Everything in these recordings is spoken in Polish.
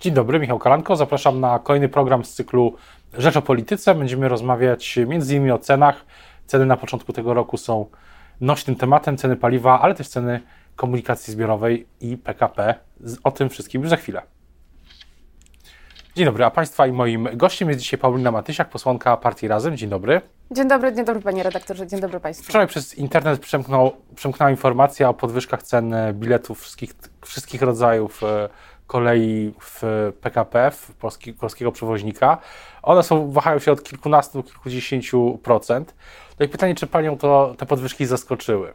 Dzień dobry, Michał Kalanko. Zapraszam na kolejny program z cyklu Rzecz o Polityce. Będziemy rozmawiać między innymi o cenach. Ceny na początku tego roku są nośnym tematem, ceny paliwa, ale też ceny komunikacji zbiorowej i PKP. O tym wszystkim już za chwilę. Dzień dobry, a Państwa i moim gościem jest dzisiaj Paulina Matysiak, posłanka Partii Razem. Dzień dobry. Dzień dobry, dzień dobry panie redaktorze, dzień dobry państwu. Wczoraj przez internet przemknął, przemknęła informacja o podwyżkach cen biletów wszystkich, wszystkich rodzajów e, kolei w PKP, w polski, polskiego przewoźnika. One są, wahają się od kilkunastu do kilkudziesięciu procent. No i pytanie, czy Panią to te podwyżki zaskoczyły?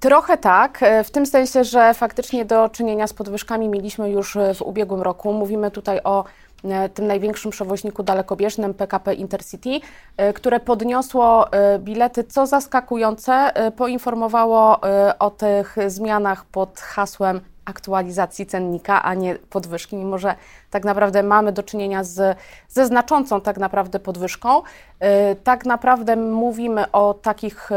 Trochę tak, e, w tym sensie, że faktycznie do czynienia z podwyżkami mieliśmy już w ubiegłym roku. Mówimy tutaj o e, tym największym przewoźniku dalekobieżnym PKP Intercity, e, które podniosło bilety, co zaskakujące, poinformowało o tych zmianach pod hasłem aktualizacji cennika, a nie podwyżki, mimo że tak naprawdę mamy do czynienia z, ze znaczącą tak naprawdę podwyżką. Y, tak naprawdę mówimy o takich y,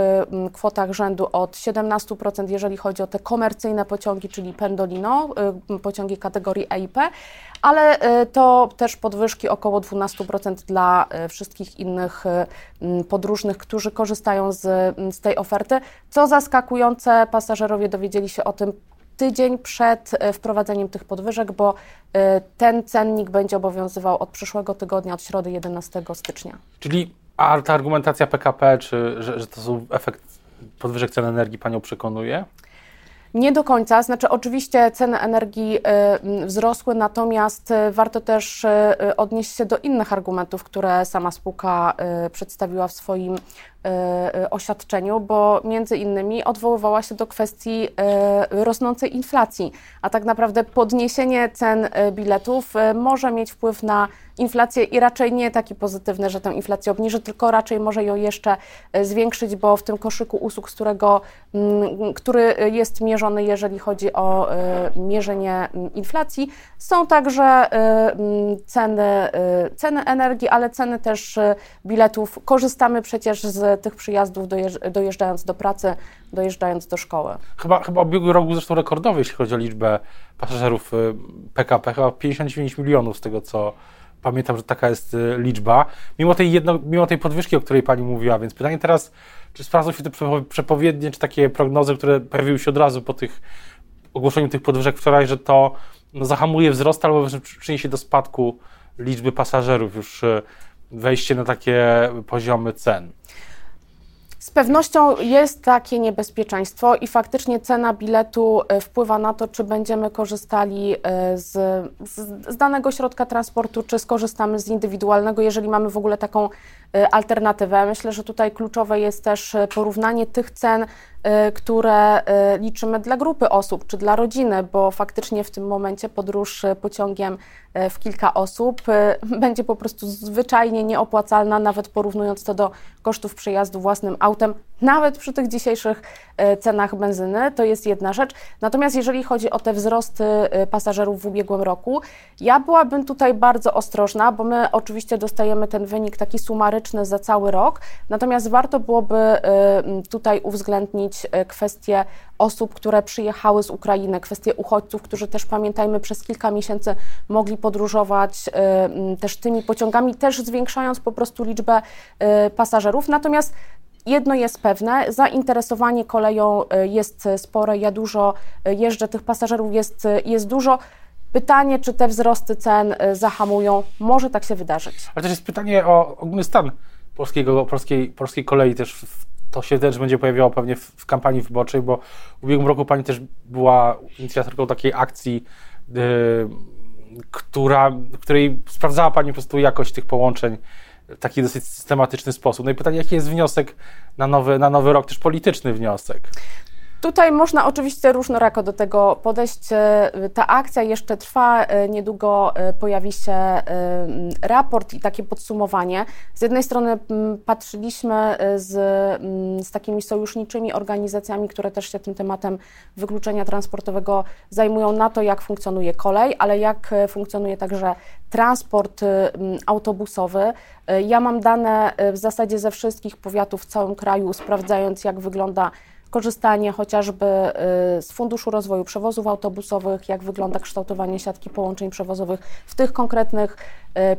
kwotach rzędu od 17%, jeżeli chodzi o te komercyjne pociągi, czyli Pendolino, y, pociągi kategorii EIP, ale to też podwyżki około 12% dla wszystkich innych podróżnych, którzy korzystają z, z tej oferty. Co zaskakujące, pasażerowie dowiedzieli się o tym tydzień przed e, wprowadzeniem tych podwyżek, bo e, ten cennik będzie obowiązywał od przyszłego tygodnia, od środy 11 stycznia. Czyli a ta argumentacja PKP, czy, że, że to są efekt podwyżek cen energii Panią przekonuje? Nie do końca, znaczy oczywiście ceny energii y, wzrosły, natomiast y, warto też y, odnieść się do innych argumentów, które sama spółka przedstawiła w swoim oświadczeniu, bo między innymi odwoływała się do kwestii rosnącej inflacji, a tak naprawdę podniesienie cen biletów może mieć wpływ na inflację i raczej nie taki pozytywny, że tę inflację obniży, tylko raczej może ją jeszcze e, zwiększyć, bo w tym koszyku usług, z którego, mm, który jest mierzony, jeżeli chodzi o e, mierzenie mm, inflacji, są także e, mm, ceny, ceny energii, ale ceny też biletów. Korzystamy przecież z tych przyjazdów dojeżdżając do pracy, dojeżdżając do szkoły. Chyba, chyba ubiegły rok był zresztą rekordowy, jeśli chodzi o liczbę pasażerów PKP, chyba 59 milionów z tego, co pamiętam, że taka jest y, liczba, mimo tej, jedno, mimo tej podwyżki, o której Pani mówiła. Więc pytanie teraz, czy sprawdzą się te przepowiednie, czy takie prognozy, które pojawiły się od razu po tych ogłoszeniu tych podwyżek wczoraj, że to no, zahamuje wzrost albo przyniesie do spadku liczby pasażerów, już y, wejście na takie poziomy cen. Z pewnością jest takie niebezpieczeństwo i faktycznie cena biletu e, wpływa na to, czy będziemy korzystali e, z, z, danego środka transportu, czy skorzystamy z indywidualnego, jeżeli mamy w ogóle taką e, alternatywę. Myślę, że tutaj kluczowe jest też porównanie tych cen które y, liczymy dla grupy osób czy dla rodziny, bo faktycznie w tym momencie podróż y, pociągiem w kilka osób będzie po prostu zwyczajnie nieopłacalna, nawet porównując to do kosztów przejazdu własnym autem, nawet przy tych dzisiejszych cenach benzyny. To jest jedna rzecz. Natomiast jeżeli chodzi o te wzrosty pasażerów w ubiegłym roku, ja byłabym tutaj bardzo ostrożna, bo my oczywiście dostajemy ten wynik taki sumaryczny za cały rok, natomiast warto byłoby tutaj uwzględnić E, kwestie osób, które przyjechały z Ukrainy, kwestie uchodźców, którzy też pamiętajmy przez kilka miesięcy mogli podróżować e, też tymi pociągami, też zwiększając po prostu liczbę e, pasażerów. Natomiast Jedno jest pewne, zainteresowanie koleją jest spore, ja dużo jeżdżę, tych pasażerów jest, jest dużo. Pytanie, czy te wzrosty cen zahamują, może tak się wydarzyć. Ale też jest pytanie o ogólny stan polskiego, polskiej, polskiej kolei też to się też będzie pojawiało pewnie w, w, kampanii wyborczej, bo w ubiegłym roku pani też była inicjatorką takiej akcji, yy, która, której sprawdzała pani po prostu jakość tych połączeń taki dosyć systematyczny sposób. No i pytanie, jaki jest wniosek na nowy, na nowy rok, też polityczny wniosek? Tutaj można oczywiście różnorako do tego podejść. Ta akcja jeszcze trwa, niedługo e, pojawi się e, raport i takie podsumowanie. Z jednej strony patrzyliśmy e, z, z takimi sojuszniczymi organizacjami, które też się tym tematem wykluczenia transportowego zajmują na to, jak funkcjonuje kolej, ale jak funkcjonuje także transport autobusowy. Ja mam dane w zasadzie ze wszystkich powiatów w całym kraju, sprawdzając jak wygląda korzystanie chociażby z Funduszu Rozwoju Przewozów Autobusowych, jak wygląda kształtowanie siatki połączeń przewozowych w tych konkretnych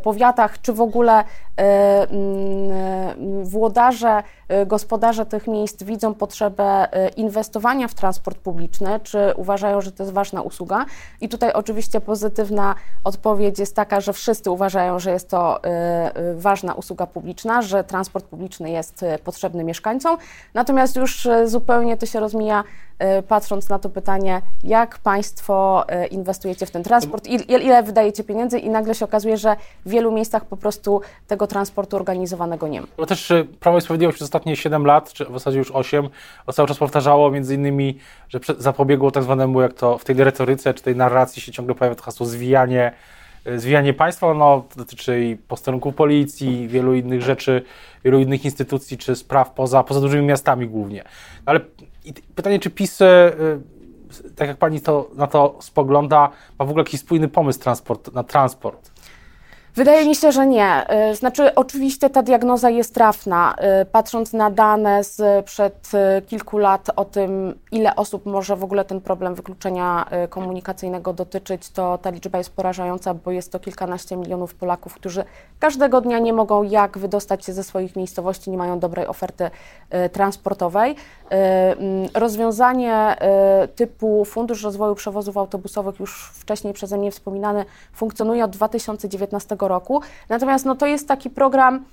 powiatach, czy w ogóle mm, włodarze, gospodarze tych miejsc widzą potrzebę inwestowania w transport publiczny, czy uważają, że to jest ważna usługa. I tutaj oczywiście pozytywna odpowiedź jest taka, że wszyscy uważają, że jest to ważna usługa publiczna, że transport publiczny jest potrzebny mieszkańcom. Natomiast już zupełnie to się rozmija, patrząc na to pytanie, jak Państwo inwestujecie w ten transport, ile wydajecie pieniędzy i nagle się okazuje, że w wielu miejscach po prostu tego transportu organizowanego nie ma. Bo też y, Prawo i Sprawiedliwość przez ostatnie 7 lat, czy w zasadzie już 8, cały czas powtarzało między innymi, że zapobiegło tak zwanemu, jak to w tej retoryce, czy tej narracji się ciągle pojawia to hasło zwijanie, y, zwijanie państwa, no to dotyczy i posterunków policji, wielu innych rzeczy, wielu innych instytucji, czy spraw poza, poza dużymi miastami głównie. Ale pytanie, czy PiS y, tak jak pani to, na to spogląda, ma w ogóle jakiś spójny pomysł transport, na transport? Wydaje mi się, że nie. Y, znaczy, oczywiście ta diagnoza jest trafna. Y, patrząc na dane sprzed y, kilku lat o tym, ile osób może w ogóle ten problem wykluczenia komunikacyjnego dotyczyć, to ta liczba jest porażająca, bo jest to kilkanaście milionów Polaków, którzy każdego dnia nie mogą jak wydostać się ze swoich miejscowości, nie mają dobrej oferty transportowej. Mm, rozwiązanie typu Fundusz Rozwoju Przewozów Autobusowych, już wcześniej przeze mnie wspominany, funkcjonuje od 2019 roku. Natomiast no, to jest taki program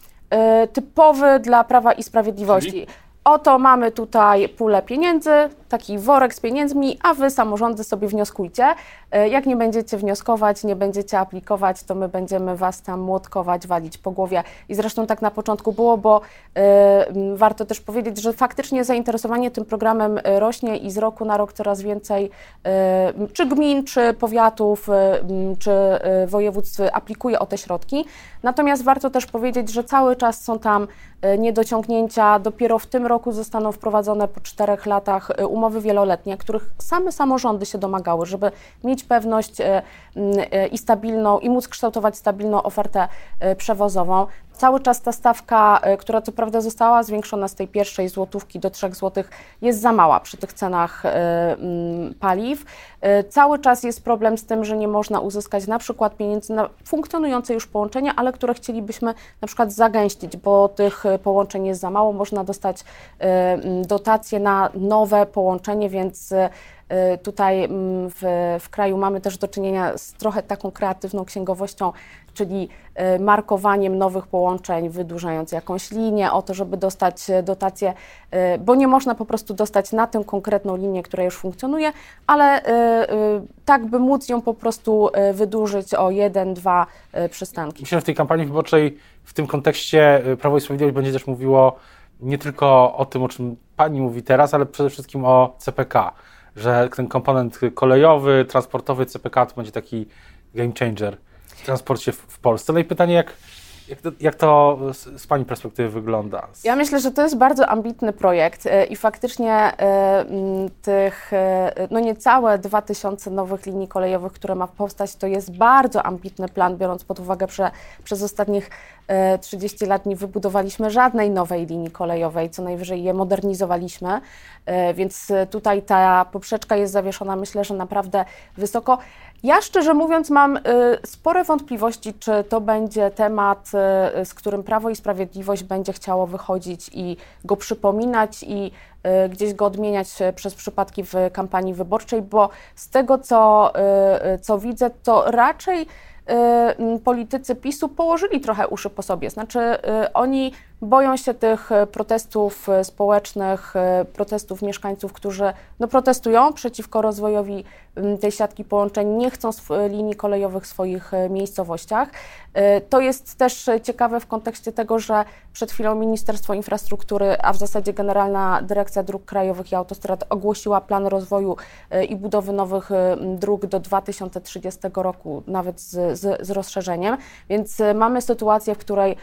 y, typowy dla Prawa i Sprawiedliwości. Czyli? Oto mamy tutaj pulę pieniędzy, taki worek z pieniędzmi, a wy samorządy sobie wnioskujcie. E, jak nie będziecie wnioskować, nie będziecie aplikować, to my będziemy was tam młotkować, walić po głowie. I zresztą tak na początku było, bo y, warto też powiedzieć, że faktycznie zainteresowanie tym programem e, rośnie i z roku na rok coraz więcej czy gmin, czy powiatów, czy województw aplikuje o te środki. Natomiast warto też powiedzieć, że cały czas są tam niedociągnięcia. Dopiero w tym roku zostaną wprowadzone po czterech latach umowy wieloletnie, których same samorządy się domagały, żeby mieć pewność e, e, i stabilną, i móc kształtować stabilną ofertę e, przewozową. Cały czas ta stawka, która co prawda została zwiększona z tej pierwszej złotówki do 3 złotych, jest za mała przy tych cenach paliw. Cały czas jest problem z tym, że nie można uzyskać na przykład pieniędzy na funkcjonujące już połączenia, ale które chcielibyśmy na przykład zagęścić, bo tych połączeń jest za mało. Można dostać dotacje na nowe połączenie, więc tutaj mm, w, w kraju mamy też do czynienia z trochę taką kreatywną księgowością, czyli markowaniem nowych połączeń, wydłużając jakąś linię, o to, żeby dostać y, dotację, bo nie można po prostu dostać na tę konkretną linię, która już funkcjonuje, ale tak, by móc ją po prostu wydłużyć o jeden, dwa przystanki. Myślę, że w tej kampanii wyborczej w tym kontekście Prawo i Sprawiedliwość będzie też mówiło nie tylko o tym, o czym Pani mówi teraz, ale przede wszystkim o CPK że ten komponent kolejowy, transportowy CPK to będzie taki game changer w transporcie w, w Polsce. No i pytanie, jak, jak to, jak to z, z, Pani perspektywy wygląda? Ja myślę, że to jest bardzo ambitny projekt e, i faktycznie e, tych e, no niecałe 2000 nowych linii kolejowych, które ma powstać, to jest bardzo ambitny plan, biorąc pod uwagę, że przez ostatnich 30 lat nie wybudowaliśmy żadnej nowej linii kolejowej, co najwyżej je modernizowaliśmy, więc tutaj ta poprzeczka jest zawieszona, myślę, że naprawdę wysoko. Ja szczerze mówiąc mam y, spore wątpliwości, czy to będzie temat, y, z którym Prawo i Sprawiedliwość będzie chciało wychodzić i go przypominać i y, gdzieś go odmieniać przez przypadki w kampanii wyborczej, bo z tego co, co widzę, to raczej politycy PiSu położyli trochę uszy po sobie. Znaczy, oni boją się tych protestów społecznych, protestów mieszkańców, którzy no, protestują przeciwko rozwojowi tej siatki połączeń, nie chcą linii kolejowych w swoich e, miejscowościach. E, to jest też ciekawe w kontekście tego, że przed chwilą Ministerstwo Infrastruktury, a w zasadzie Generalna Dyrekcja Dróg Krajowych i Autostrad ogłosiła plan rozwoju e, i budowy nowych dróg do 2030 roku, nawet z, z, z rozszerzeniem. Więc mamy sytuację, w której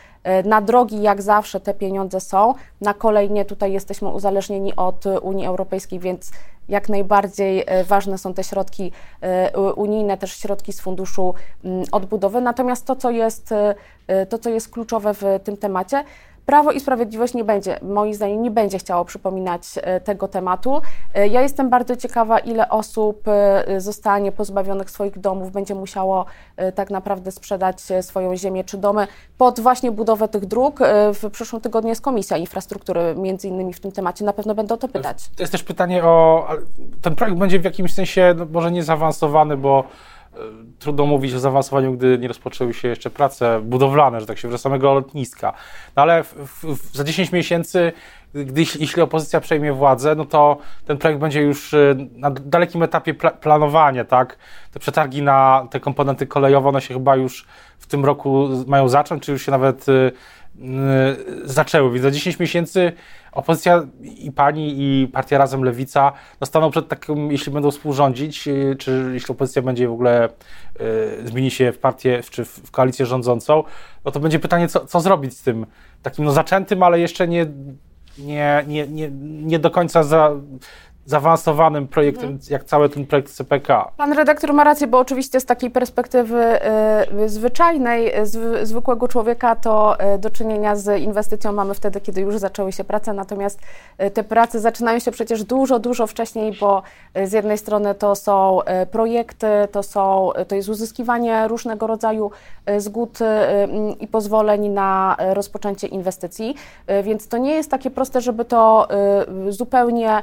na drogi jak zawsze te pieniądze są, na kolej nie, tutaj jesteśmy uzależnieni od Unii Europejskiej, więc jak najbardziej e, ważne są te środki e, unijne, też środki z funduszu mm, odbudowy. Natomiast to, co jest, e, to, co jest kluczowe w tym temacie, Prawo i Sprawiedliwość nie będzie, moim zdaniem, nie będzie chciało przypominać e, tego tematu. E, ja jestem bardzo ciekawa, ile osób e, zostanie pozbawionych swoich domów, będzie musiało tak naprawdę sprzedać swoją ziemię czy domy pod właśnie budowę tych dróg. W przyszłym tygodniu jest Komisja Infrastruktury, między innymi w tym temacie. Na pewno będę o to pytać. To jest też pytanie o. Ten projekt będzie w jakimś sensie no, może nie zaawansowany, bo trudno mówić o zaawansowaniu, gdy nie rozpoczęły się jeszcze prace budowlane, że tak się wyrażę, samego lotniska. No ale w, w, za 10 miesięcy, gdy, jeśli opozycja przejmie władzę, no to ten projekt będzie już y, na dalekim etapie pla planowania, tak? Te przetargi na te komponenty kolejowe, one się chyba już w tym roku mają zacząć, czy już się nawet Y, zaczęły. Więc za 10 miesięcy opozycja i pani, i partia Razem Lewica staną przed takim, jeśli będą współrządzić, y, czy jeśli opozycja będzie w ogóle y, zmieni się w partię, czy w koalicję rządzącą, no to będzie pytanie, co, co zrobić z tym takim no zaczętym, ale jeszcze nie, nie, nie, nie, nie do końca za, zaawansowanym projektem, mhm. jak cały ten projekt CPK. Pan redaktor ma rację, bo oczywiście z takiej perspektywy y, zwyczajnej, z, zwykłego człowieka, to y, do czynienia z inwestycją mamy wtedy, kiedy już zaczęły się prace, natomiast y, te prace zaczynają się przecież dużo, dużo wcześniej, bo z jednej strony to są projekty, to, są, to jest uzyskiwanie różnego rodzaju zgód i pozwoleń na rozpoczęcie inwestycji, więc to nie jest takie proste, żeby to zupełnie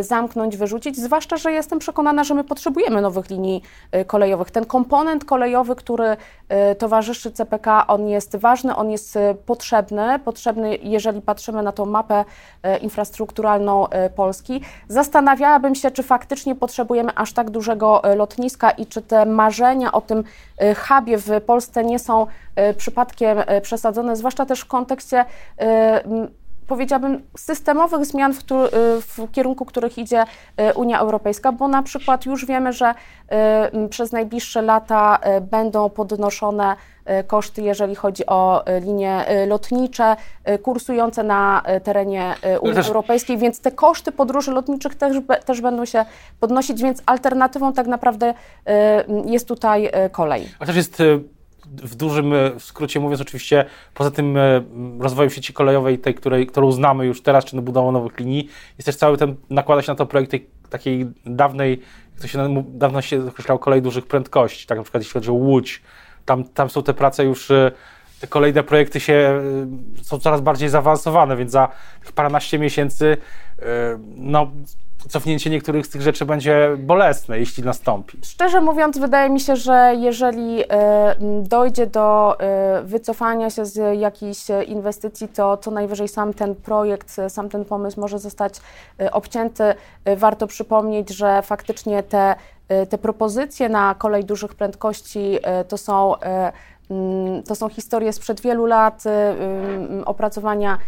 zamknąć, wyrzucić, zwłaszcza, że jestem przekonana, że my potrzebujemy nowych linii e, kolejowych. Ten komponent kolejowy, który e, towarzyszy CPK, on jest ważny, on jest potrzebny, potrzebny, jeżeli patrzymy na tą mapę infrastrukturalną Polski. Zastanawiałabym się, czy faktycznie potrzebujemy aż tak dużego lotniska i czy te marzenia o tym hubie w Polsce nie są przypadkiem przesadzone, zwłaszcza też w kontekście powiedziałabym, systemowych zmian, w, y, w, kierunku których idzie y, Unia Europejska, bo na przykład już wiemy, że y, przez najbliższe lata będą podnoszone koszty, jeżeli chodzi o linie lotnicze kursujące na terenie Unii też... Europejskiej, więc te koszty podróży lotniczych też, też będą się podnosić, więc alternatywą tak naprawdę jest tutaj kolej. A też jest w dużym e, skrócie mówiąc, oczywiście poza tym e, rozwojem sieci kolejowej, tej, której, którą znamy już teraz, czy budową nowych linii, jest też cały ten, nakłada się na to projekt tej takiej dawnej, jak się dawno się określało, kolej dużych prędkości, tak na przykład jeśli chodzi o Łódź, tam, tam są te prace już e, te kolejne projekty się są coraz bardziej zaawansowane, więc za tych paranaście miesięcy no, cofnięcie niektórych z tych rzeczy będzie bolesne, jeśli nastąpi. Szczerze mówiąc, wydaje mi się, że jeżeli e, dojdzie do wycofania się z jakiejś inwestycji, to co najwyżej sam ten projekt, sam ten pomysł może zostać obcięty. Warto przypomnieć, że faktycznie te, te propozycje na kolej dużych prędkości to są to są historie sprzed wielu lat, y, y, opracowania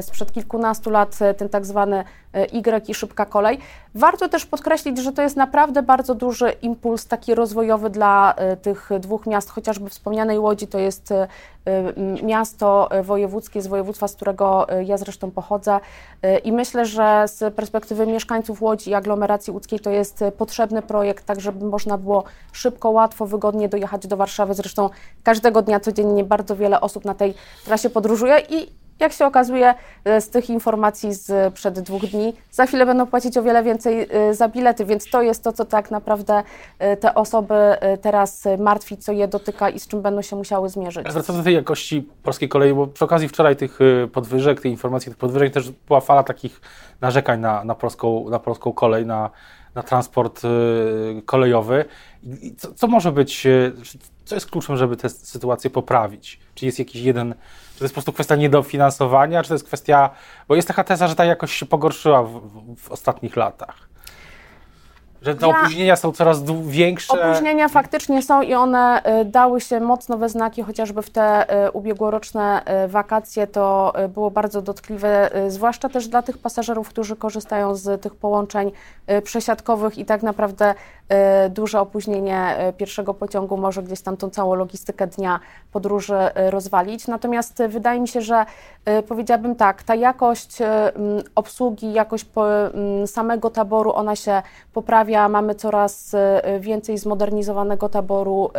sprzed kilkunastu lat, ten tak zwany Y i szybka kolej. Warto też podkreślić, że to jest naprawdę bardzo duży impuls taki rozwojowy dla tych dwóch miast, chociażby wspomnianej Łodzi to jest miasto wojewódzkie z województwa, z którego ja zresztą pochodzę i myślę, że z perspektywy mieszkańców Łodzi i aglomeracji łódzkiej to jest potrzebny projekt, tak żeby można było szybko, łatwo, wygodnie dojechać do Warszawy. Zresztą każdego dnia codziennie bardzo wiele osób na tej trasie podróżuje i jak się okazuje e, z tych informacji z przed dwóch dni, za chwilę będą płacić o wiele więcej e, za bilety, więc to jest to, co tak naprawdę e, te osoby teraz martwi, co je dotyka i z czym będą się musiały zmierzyć. Wracając do tej jakości polskiej kolei, bo przy okazji wczoraj tych podwyżek, tej informacji tych podwyżek też była fala takich narzekań na, na, polską, na polską kolej, na, na transport kolejowy. Co, co może być, co jest kluczem, żeby tę sytuację poprawić? Czy jest jakiś jeden czy to jest po prostu kwestia niedofinansowania, czy to jest kwestia, bo jest taka teza, że ta jakość się pogorszyła w, w ostatnich latach. Że te ja, opóźnienia są coraz większe. Opóźnienia faktycznie są i one y, dały się mocno we znaki, chociażby w te y, ubiegłoroczne y, wakacje to było bardzo dotkliwe, zwłaszcza też dla tych pasażerów, którzy korzystają z tych połączeń przesiadkowych i tak naprawdę duże opóźnienie pierwszego pociągu może gdzieś tam tą całą logistykę dnia podróży rozwalić. Natomiast wydaje mi się, że powiedziałabym tak, ta jakość obsługi, jakość samego taboru, ona się poprawia mamy coraz więcej zmodernizowanego taboru,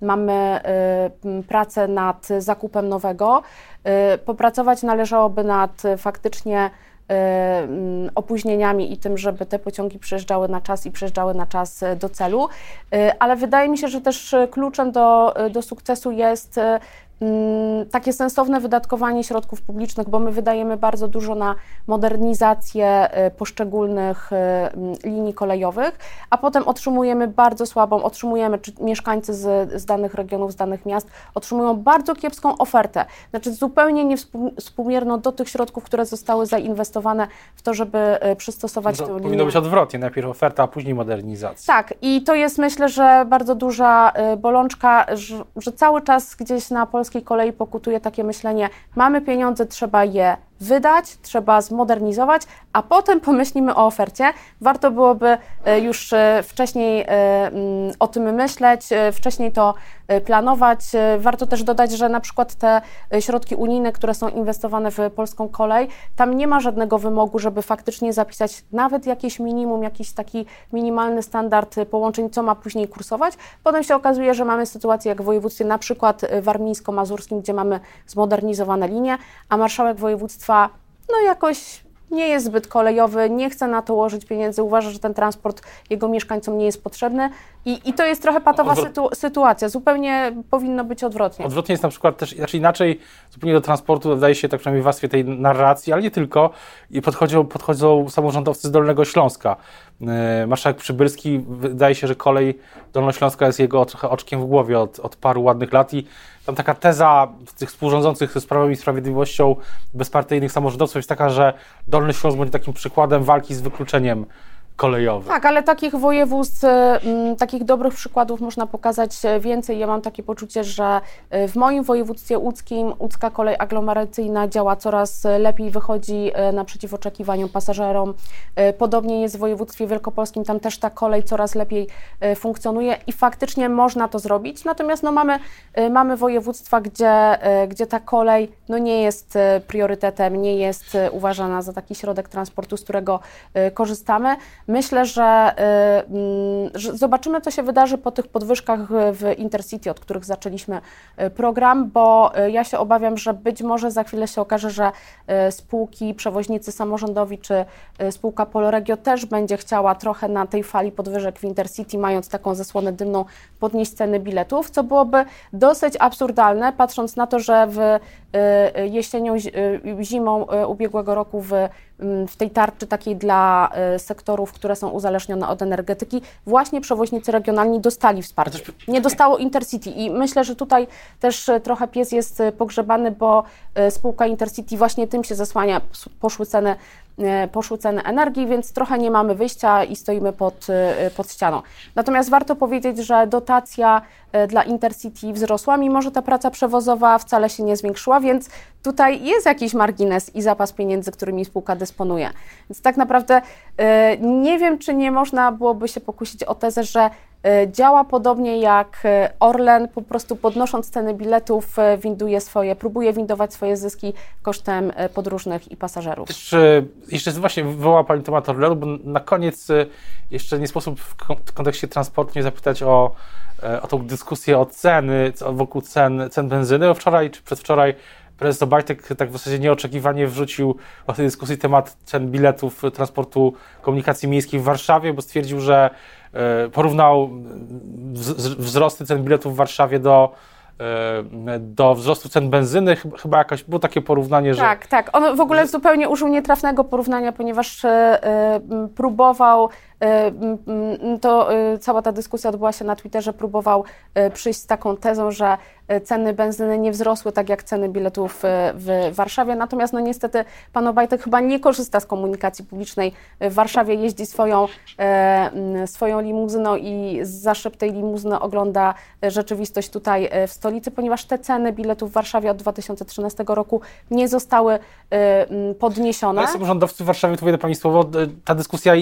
mamy pracę nad zakupem nowego. Popracować należałoby nad faktycznie opóźnieniami i tym, żeby te pociągi przyjeżdżały na czas i przyjeżdżały na czas do celu. Ale wydaje mi się, że też kluczem do, do sukcesu jest takie sensowne wydatkowanie środków publicznych, bo my wydajemy bardzo dużo na modernizację y, poszczególnych y, mm, linii kolejowych, a potem otrzymujemy bardzo słabą, otrzymujemy, czy mieszkańcy z, z danych regionów, z danych miast otrzymują bardzo kiepską ofertę, znaczy zupełnie niewspółmierną do tych środków, które zostały zainwestowane w to, żeby y, przystosować no, tę linię. Powinno być odwrotnie, najpierw oferta, a później modernizacja. Tak i to jest myślę, że bardzo duża bolączka, że, że cały czas gdzieś na polskim polskiej kolei pokutuje takie myślenie: mamy pieniądze, trzeba je wydać, trzeba zmodernizować, a potem pomyślimy o ofercie. Warto byłoby e, już e, wcześniej e, mm, o tym myśleć, wcześniej to planować. Warto też dodać, że na przykład te środki unijne, które są inwestowane w polską kolej, tam nie ma żadnego wymogu, żeby faktycznie zapisać nawet jakieś minimum, jakiś taki minimalny standard połączeń, co ma później kursować. Potem się okazuje, że mamy sytuację jak w województwie na przykład warmińsko-mazurskim, gdzie mamy zmodernizowane linie, a marszałek województwa no jakoś nie jest zbyt kolejowy, nie chce na to łożyć pieniędzy, uważa, że ten transport jego mieszkańcom nie jest potrzebny i, i to jest trochę patowa sytu sytuacja. Zupełnie powinno być odwrotnie. Odwrotnie jest na przykład też, znaczy inaczej zupełnie do transportu wydaje się tak przynajmniej w warstwie tej narracji, ale nie tylko, i podchodzą, podchodzą samorządowcy z Dolnego Śląska. Yy, marszałek Przybylski, wydaje się, że kolej Dolnośląska jest jego trochę oczkiem w głowie od, od paru ładnych lat i tam taka teza tych współrządzących z Prawem i Sprawiedliwością bezpartyjnych samorządowców jest taka, że Dolny Śląsk będzie takim przykładem walki z wykluczeniem Tak, ale takich województw, mm, takich dobrych przykładów można pokazać e, więcej. Ja mam takie poczucie, że e, w moim województwie łódzkim łódzka kolej aglomeracyjna działa coraz lepiej, wychodzi e, naprzeciw oczekiwaniom pasażerom. Podobnie jest w województwie wielkopolskim, tam też ta kolej coraz lepiej funkcjonuje i faktycznie można to zrobić. Natomiast no, mamy, mamy województwa, gdzie, gdzie ta kolej no, nie jest priorytetem, nie jest uważana za taki środek transportu, z którego korzystamy. Myślę, że, y, mm, że, zobaczymy, co się wydarzy po tych podwyżkach w Intercity, od których zaczęliśmy y, program, bo y, ja się obawiam, że być może za chwilę się okaże, że spółki, przewoźnicy samorządowi czy spółka Poloregio też będzie chciała trochę na tej fali podwyżek w Intercity, mając taką zasłonę dymną, podnieść ceny biletów, co byłoby dosyć absurdalne, patrząc na to, że w jesienią, zimą ubiegłego roku w w tej tarczy takiej dla e, sektorów, które są uzależnione od energetyki, właśnie przewoźnicy regionalni dostali wsparcie. Nie dostało Intercity i myślę, że tutaj też e, trochę pies jest e, pogrzebany, bo spółka Intercity właśnie tym się zasłania, poszły ceny poszły ceny energii, więc trochę nie mamy wyjścia i stoimy pod, pod ścianą. Natomiast warto powiedzieć, że dotacja dla Intercity wzrosła, mimo że ta praca przewozowa wcale się nie zwiększyła, więc tutaj jest jakiś margines i zapas pieniędzy, którymi spółka dysponuje. Więc tak naprawdę e, nie wiem, czy nie można byłoby się pokusić o tezę, że e, działa podobnie jak e, Orlen, po prostu podnosząc ceny biletów, winduje swoje, próbuje windować swoje zyski kosztem podróżnych i pasażerów. Jeszcze, jeszcze właśnie wywołała Pani temat Orlenu, bo na koniec jeszcze nie sposób w kontekście transportu nie zapytać o, o tą dyskusję o ceny, wokół cen, cen benzyny. Wczoraj czy przedwczoraj prezes Obajtek tak w zasadzie nieoczekiwanie wrzucił w tej dyskusji temat cen biletów transportu komunikacji miejskiej w Warszawie, bo stwierdził, że e, porównał wzrosty cen biletów w Warszawie do e, do wzrostu cen benzyny, chyba jakaś, było takie porównanie, że... Tak, tak. On w ogóle zupełnie użył nietrafnego porównania, ponieważ e, próbował to cała ta dyskusja odbyła się na Twitterze, próbował przyjść z taką tezą, że E, ceny benzyny nie wzrosły tak jak ceny biletów e, w Warszawie. Natomiast no niestety pan Obajtek chyba nie korzysta z komunikacji publicznej. W Warszawie jeździ swoją, e, swoją limuzyną i za szyb tej limuzyny ogląda rzeczywistość tutaj w stolicy, ponieważ te ceny biletów w Warszawie od 2013 roku nie zostały podniesione. Ale samorządowcy w Warszawie, tu wejdę Pani słowo, ta dyskusja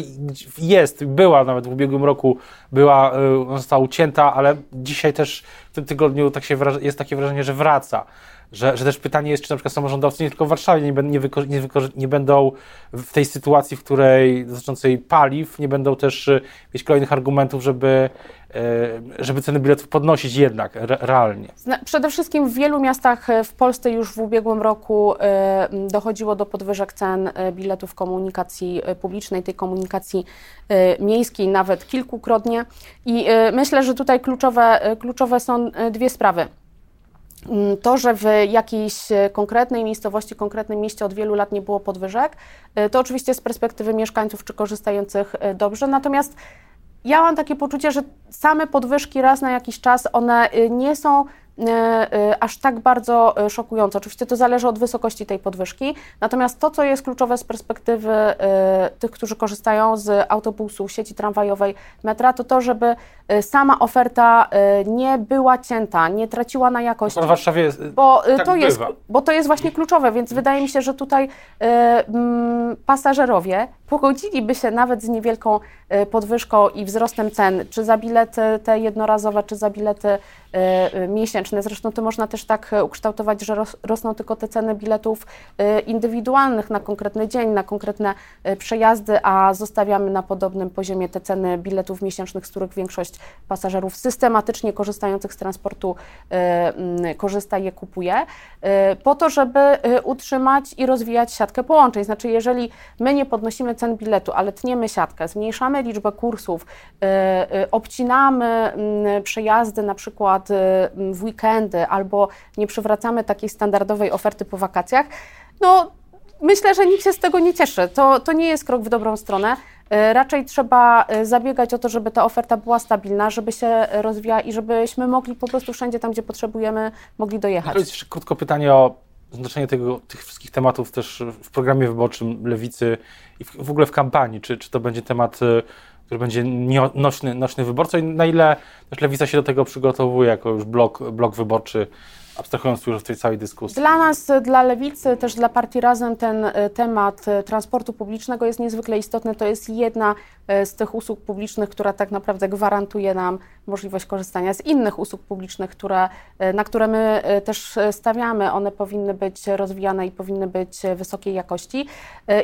jest, była nawet w ubiegłym roku, była, została ucięta, ale dzisiaj też w tym tygodniu tak się jest takie wrażenie, że wraca. Że, że też pytanie jest, czy na przykład samorządowcy nie tylko w Warszawie nie, nie, nie, nie będą w tej sytuacji, w której dotyczącej paliw, nie będą też y, mieć kolejnych argumentów, żeby, y, żeby ceny biletów podnosić jednak re, realnie. Przede wszystkim w wielu miastach y, w Polsce już w ubiegłym roku dochodziło do podwyżek cen biletów komunikacji publicznej, tej komunikacji miejskiej nawet kilkukrotnie i myślę, że tutaj kluczowe, kluczowe są dwie sprawy. Mm, to, że w jakiejś e, konkretnej miejscowości, konkretnym mieście od wielu lat nie było podwyżek, e, to oczywiście z perspektywy mieszkańców czy korzystających e, dobrze. Natomiast ja mam takie poczucie, że same podwyżki raz na jakiś czas, one nie są aż tak bardzo e, szokujące. Oczywiście to zależy od wysokości tej podwyżki, natomiast to, co jest kluczowe z perspektywy tych, którzy korzystają z autobusu, sieci tramwajowej, metra, to to, żeby sama oferta nie była cięta, nie traciła na jakości. W Warszawie jest, bo, tak to jest, bo to jest właśnie kluczowe, więc wydaje mi się, że tutaj pasażerowie pogodziliby się nawet z niewielką podwyżką i wzrostem cen, czy za bilety te jednorazowe, czy za bilety miesięczne, Zresztą to można też tak e, ukształtować, że rosną tylko te ceny biletów e, indywidualnych na konkretny dzień, na konkretne e, przejazdy, a zostawiamy na podobnym poziomie te ceny biletów miesięcznych, z których większość pasażerów systematycznie korzystających z transportu korzysta je kupuje, po to, żeby utrzymać i rozwijać siatkę połączeń. Znaczy, jeżeli my nie podnosimy cen biletu, ale tniemy siatkę, zmniejszamy liczbę kursów, obcinamy przejazdy na przykład w weekend, weekendy albo nie przywracamy takiej standardowej oferty po wakacjach, no myślę, że nikt się z tego nie cieszy. To, to nie jest krok w dobrą stronę. Raczej trzeba zabiegać o to, żeby ta oferta była stabilna, żeby się rozwijała i żebyśmy mogli po prostu wszędzie tam, gdzie potrzebujemy, mogli dojechać. Jest jeszcze krótko pytanie o znaczenie tego, tych wszystkich tematów też w programie wyborczym Lewicy i w, w ogóle w kampanii. Czy, czy to będzie temat e, który będzie nośny, nośny wyborca i na ile też Lewica się do tego przygotowuje jako już blok, blok wyborczy, abstrahując już od tej całej dyskusji. Dla nas, dla Lewicy, też dla Partii Razem ten e, temat e, transportu publicznego jest niezwykle istotny. To jest jedna z tych usług publicznych, która tak naprawdę gwarantuje nam możliwość korzystania z innych usług publicznych, które, na które my też stawiamy. One powinny być rozwijane i powinny być wysokiej jakości.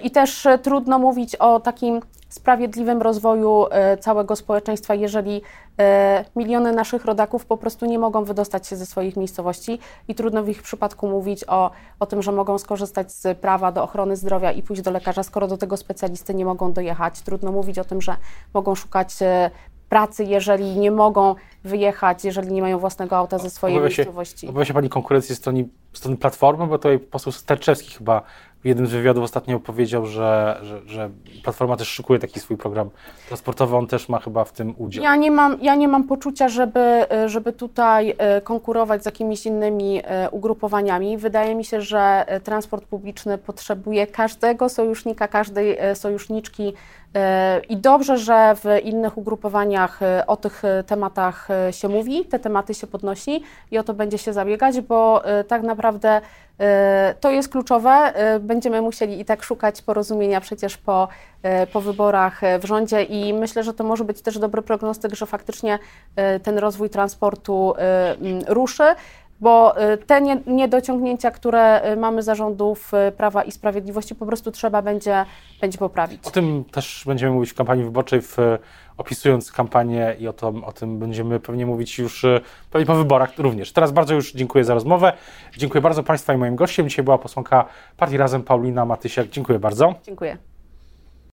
I też trudno mówić o takim sprawiedliwym rozwoju e, całego społeczeństwa, jeżeli e, miliony naszych rodaków po prostu nie mogą wydostać się ze swoich miejscowości i trudno w ich przypadku mówić o, o tym, że mogą skorzystać z prawa do ochrony zdrowia i pójść do lekarza, skoro do tego specjalisty nie mogą dojechać. Trudno mówić o tym, że mogą szukać e, pracy, jeżeli nie mogą wyjechać, jeżeli nie mają własnego auta ze swojej obawia miejscowości. Obawia się Pani konkurencji ze strony, strony Platformy, bo tutaj poseł Sterczewski chyba w jednym z wywiadów ostatnio powiedział, że, że, że, Platforma też szykuje taki swój program transportowy, on też ma chyba w tym udział. Ja nie mam, ja nie mam poczucia, żeby, żeby tutaj e, konkurować z jakimiś innymi e, ugrupowaniami. Wydaje mi się, że e, transport publiczny potrzebuje każdego sojusznika, każdej sojuszniczki i dobrze, że w innych ugrupowaniach o tych tematach się mówi, te tematy się podnosi i o to będzie się zabiegać, bo tak naprawdę to jest kluczowe. Będziemy musieli i tak szukać porozumienia przecież po, po wyborach w rządzie i myślę, że to może być też dobry prognostyk, że faktycznie ten rozwój transportu ruszy bo y, te niedociągnięcia, które y, mamy zarządów y, Prawa i Sprawiedliwości, po prostu trzeba będzie, będzie poprawić. O tym też będziemy mówić w kampanii wyborczej, w, opisując kampanię i o, to, o tym będziemy pewnie mówić już pewnie po wyborach również. Teraz bardzo już dziękuję za rozmowę. Dziękuję bardzo Państwa i moim gościem. Dzisiaj była posłanka Partii Razem Paulina Matysiak. Dziękuję bardzo. Dziękuję.